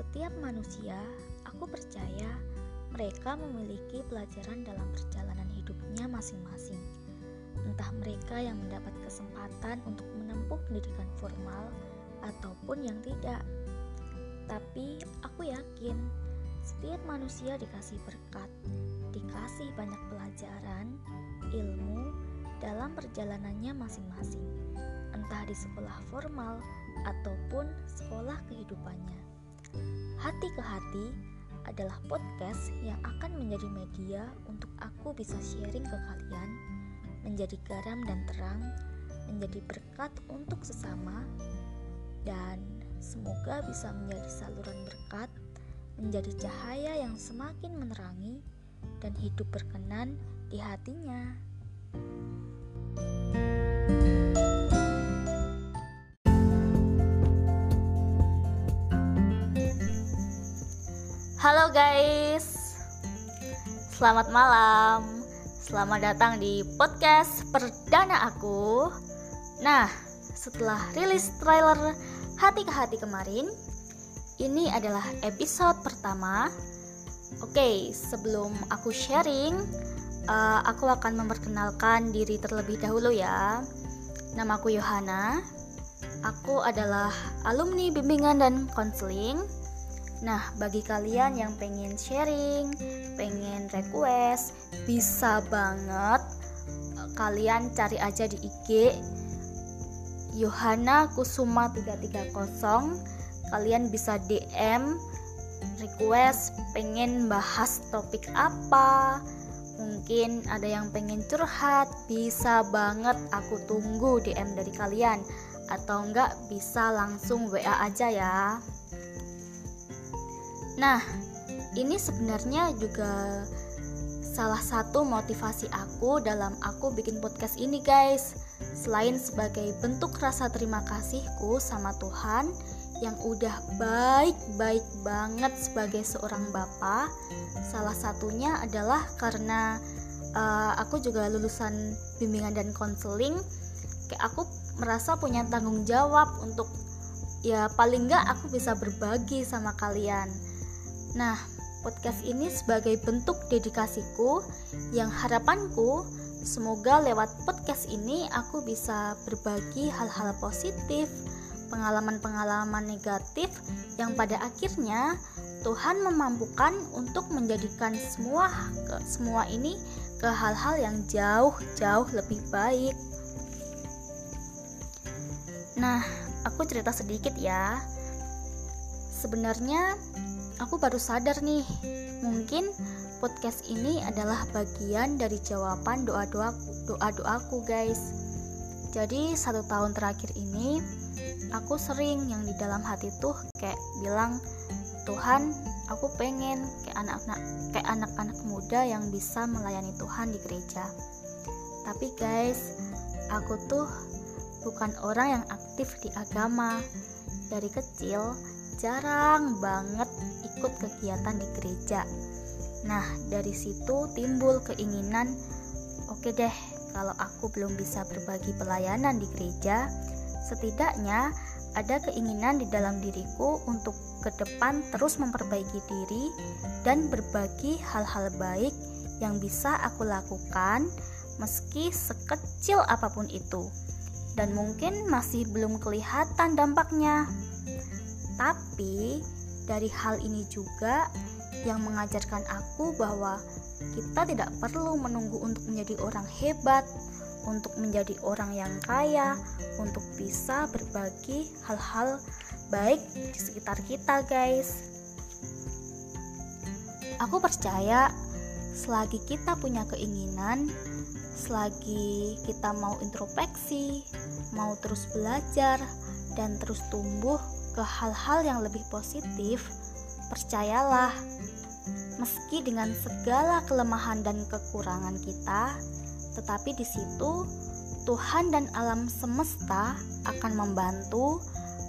Setiap manusia, aku percaya mereka memiliki pelajaran dalam perjalanan hidupnya masing-masing. Entah mereka yang mendapat kesempatan untuk menempuh pendidikan formal ataupun yang tidak. Tapi aku yakin setiap manusia dikasih berkat, dikasih banyak pelajaran, ilmu dalam perjalanannya masing-masing, entah di sekolah formal ataupun sekolah kehidupannya. Hati ke hati adalah podcast yang akan menjadi media untuk aku bisa sharing ke kalian, menjadi garam dan terang, menjadi berkat untuk sesama, dan semoga bisa menjadi saluran berkat, menjadi cahaya yang semakin menerangi, dan hidup berkenan di hatinya. Halo guys, selamat malam. Selamat datang di podcast perdana aku. Nah, setelah rilis trailer Hati ke Hati kemarin, ini adalah episode pertama. Oke, sebelum aku sharing, uh, aku akan memperkenalkan diri terlebih dahulu ya. Namaku Yohana. Aku adalah alumni bimbingan dan konseling Nah, bagi kalian yang pengen sharing, pengen request, bisa banget kalian cari aja di IG Yohana Kusuma 330. Kalian bisa DM request pengen bahas topik apa. Mungkin ada yang pengen curhat, bisa banget aku tunggu DM dari kalian atau enggak bisa langsung WA aja ya. Nah, ini sebenarnya juga salah satu motivasi aku dalam aku bikin podcast ini, guys. Selain sebagai bentuk rasa terima kasihku sama Tuhan yang udah baik-baik banget sebagai seorang bapak, salah satunya adalah karena uh, aku juga lulusan bimbingan dan konseling, kayak aku merasa punya tanggung jawab untuk ya paling nggak aku bisa berbagi sama kalian Nah, podcast ini sebagai bentuk dedikasiku yang harapanku semoga lewat podcast ini aku bisa berbagi hal-hal positif, pengalaman-pengalaman negatif yang pada akhirnya Tuhan memampukan untuk menjadikan semua semua ini ke hal-hal yang jauh-jauh lebih baik. Nah, aku cerita sedikit ya. Sebenarnya aku baru sadar nih, mungkin podcast ini adalah bagian dari jawaban doa-doa doa-doaku guys. Jadi satu tahun terakhir ini aku sering yang di dalam hati tuh kayak bilang Tuhan, aku pengen kayak anak-anak kayak anak-anak muda yang bisa melayani Tuhan di gereja. Tapi guys, aku tuh bukan orang yang aktif di agama. Dari kecil jarang banget ikut kegiatan di gereja. Nah, dari situ timbul keinginan, oke okay deh, kalau aku belum bisa berbagi pelayanan di gereja, setidaknya ada keinginan di dalam diriku untuk ke depan terus memperbaiki diri dan berbagi hal-hal baik yang bisa aku lakukan meski sekecil apa pun itu. Dan mungkin masih belum kelihatan dampaknya. Tapi dari hal ini juga yang mengajarkan aku bahwa kita tidak perlu menunggu untuk menjadi orang hebat, untuk menjadi orang yang kaya, untuk bisa berbagi hal-hal baik di sekitar kita, guys. Aku percaya selagi kita punya keinginan, selagi kita mau introspeksi, mau terus belajar dan terus tumbuh ke hal-hal yang lebih positif, percayalah, meski dengan segala kelemahan dan kekurangan kita, tetapi di situ Tuhan dan alam semesta akan membantu,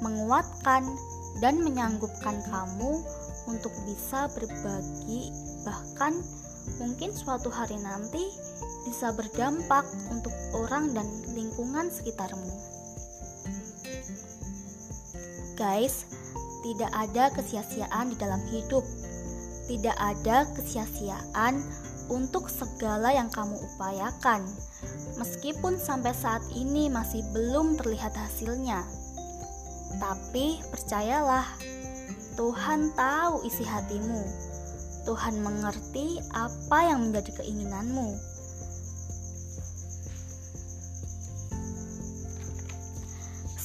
menguatkan, dan menyanggupkan kamu untuk bisa berbagi, bahkan mungkin suatu hari nanti bisa berdampak untuk orang dan lingkungan sekitarmu. Guys, tidak ada kesia-siaan di dalam hidup. Tidak ada kesia-siaan untuk segala yang kamu upayakan, meskipun sampai saat ini masih belum terlihat hasilnya. Tapi percayalah, Tuhan tahu isi hatimu. Tuhan mengerti apa yang menjadi keinginanmu.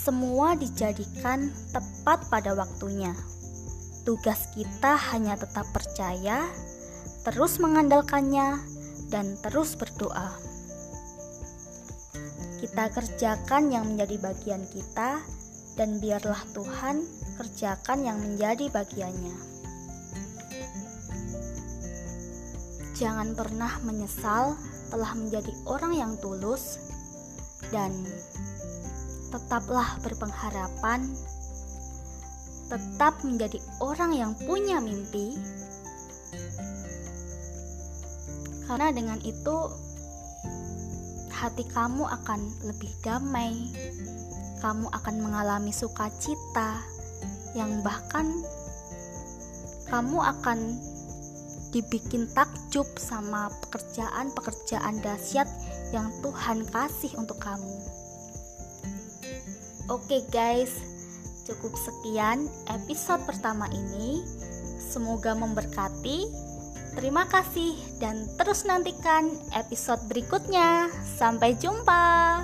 Semua dijadikan tepat pada waktunya. Tugas kita hanya tetap percaya, terus mengandalkannya, dan terus berdoa. Kita kerjakan yang menjadi bagian kita, dan biarlah Tuhan kerjakan yang menjadi bagiannya. Jangan pernah menyesal telah menjadi orang yang tulus, dan tetaplah berpengharapan tetap menjadi orang yang punya mimpi, karena dengan itu hati kamu akan lebih damai, kamu akan mengalami sukacita yang bahkan kamu akan dibikin takjub sama pekerjaan-pekerjaan dahsyat yang Tuhan kasih untuk kamu. Oke, guys, Cukup sekian episode pertama ini. Semoga memberkati. Terima kasih dan terus nantikan episode berikutnya. Sampai jumpa.